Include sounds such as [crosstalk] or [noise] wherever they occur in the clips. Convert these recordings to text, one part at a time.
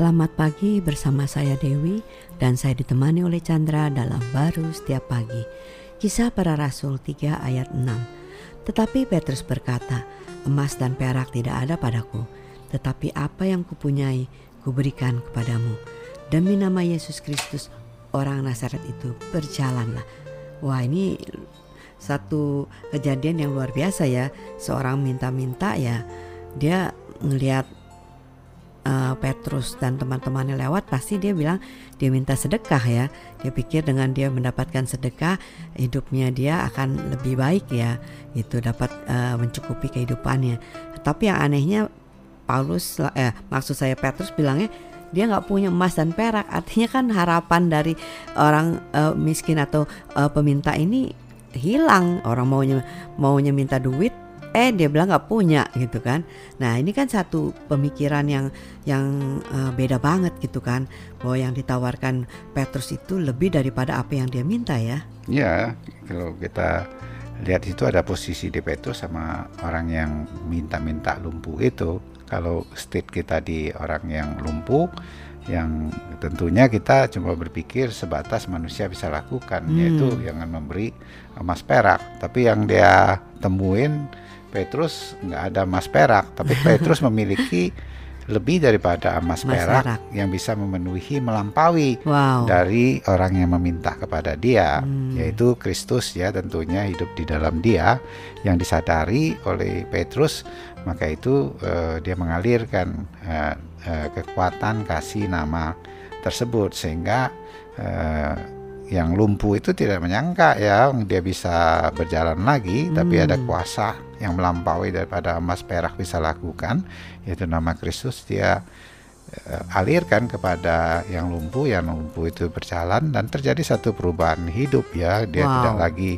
Selamat pagi bersama saya Dewi dan saya ditemani oleh Chandra dalam baru setiap pagi. Kisah para Rasul 3 ayat 6. Tetapi Petrus berkata, emas dan perak tidak ada padaku, tetapi apa yang kupunyai kuberikan kepadamu. Demi nama Yesus Kristus orang Nazaret itu berjalanlah. Wah ini satu kejadian yang luar biasa ya. Seorang minta-minta ya dia ngelihat uh, Petrus dan teman-temannya lewat pasti dia bilang dia minta sedekah ya. Dia pikir dengan dia mendapatkan sedekah hidupnya dia akan lebih baik ya. Itu dapat uh, mencukupi kehidupannya. Tapi yang anehnya Paulus eh maksud saya Petrus bilangnya dia nggak punya emas dan perak. Artinya kan harapan dari orang uh, miskin atau uh, peminta ini hilang. Orang maunya maunya minta duit eh dia bilang nggak punya gitu kan. Nah ini kan satu pemikiran yang yang uh, beda banget gitu kan. Bahwa yang ditawarkan Petrus itu lebih daripada apa yang dia minta ya. Ya kalau kita lihat itu ada posisi di Petrus sama orang yang minta-minta lumpuh itu. Kalau state kita di orang yang lumpuh yang tentunya kita cuma berpikir sebatas manusia bisa lakukan hmm. yaitu jangan memberi emas perak. Tapi yang dia temuin Petrus nggak ada emas perak, tapi [laughs] Petrus memiliki lebih daripada emas perak, perak yang bisa memenuhi melampaui wow. dari orang yang meminta kepada dia, hmm. yaitu Kristus ya tentunya hidup di dalam dia yang disadari oleh Petrus, maka itu uh, dia mengalirkan uh, uh, kekuatan kasih nama tersebut sehingga uh, yang lumpuh itu tidak menyangka ya dia bisa berjalan lagi hmm. tapi ada hmm. kuasa yang melampaui daripada emas perak bisa lakukan yaitu nama Kristus dia uh, alirkan kepada yang lumpuh yang lumpuh itu berjalan dan terjadi satu perubahan hidup ya dia wow. tidak lagi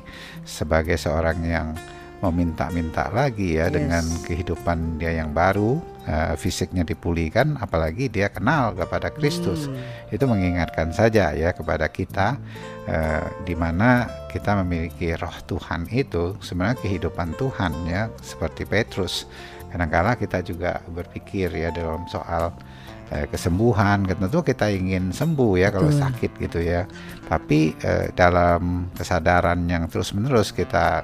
sebagai seorang yang meminta-minta lagi ya yes. dengan kehidupan dia yang baru uh, fisiknya dipulihkan apalagi dia kenal kepada Kristus hmm. itu mengingatkan saja ya kepada kita uh, di mana kita memiliki roh Tuhan itu sebenarnya kehidupan Tuhan ya seperti Petrus kadang-kala kita juga berpikir ya dalam soal uh, kesembuhan tentu kita ingin sembuh ya kalau sakit gitu ya tapi uh, dalam kesadaran yang terus menerus kita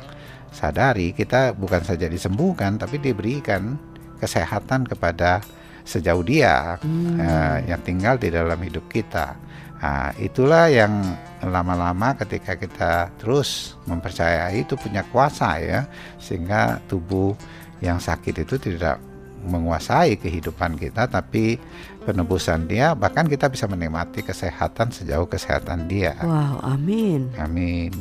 sadari kita bukan saja disembuhkan tapi diberikan kesehatan kepada sejauh dia hmm. uh, yang tinggal di dalam hidup kita. Nah, itulah yang lama-lama ketika kita terus mempercayai itu punya kuasa ya, sehingga tubuh yang sakit itu tidak menguasai kehidupan kita, tapi penebusan dia bahkan kita bisa menikmati kesehatan sejauh kesehatan dia. Wow, amin. Amin.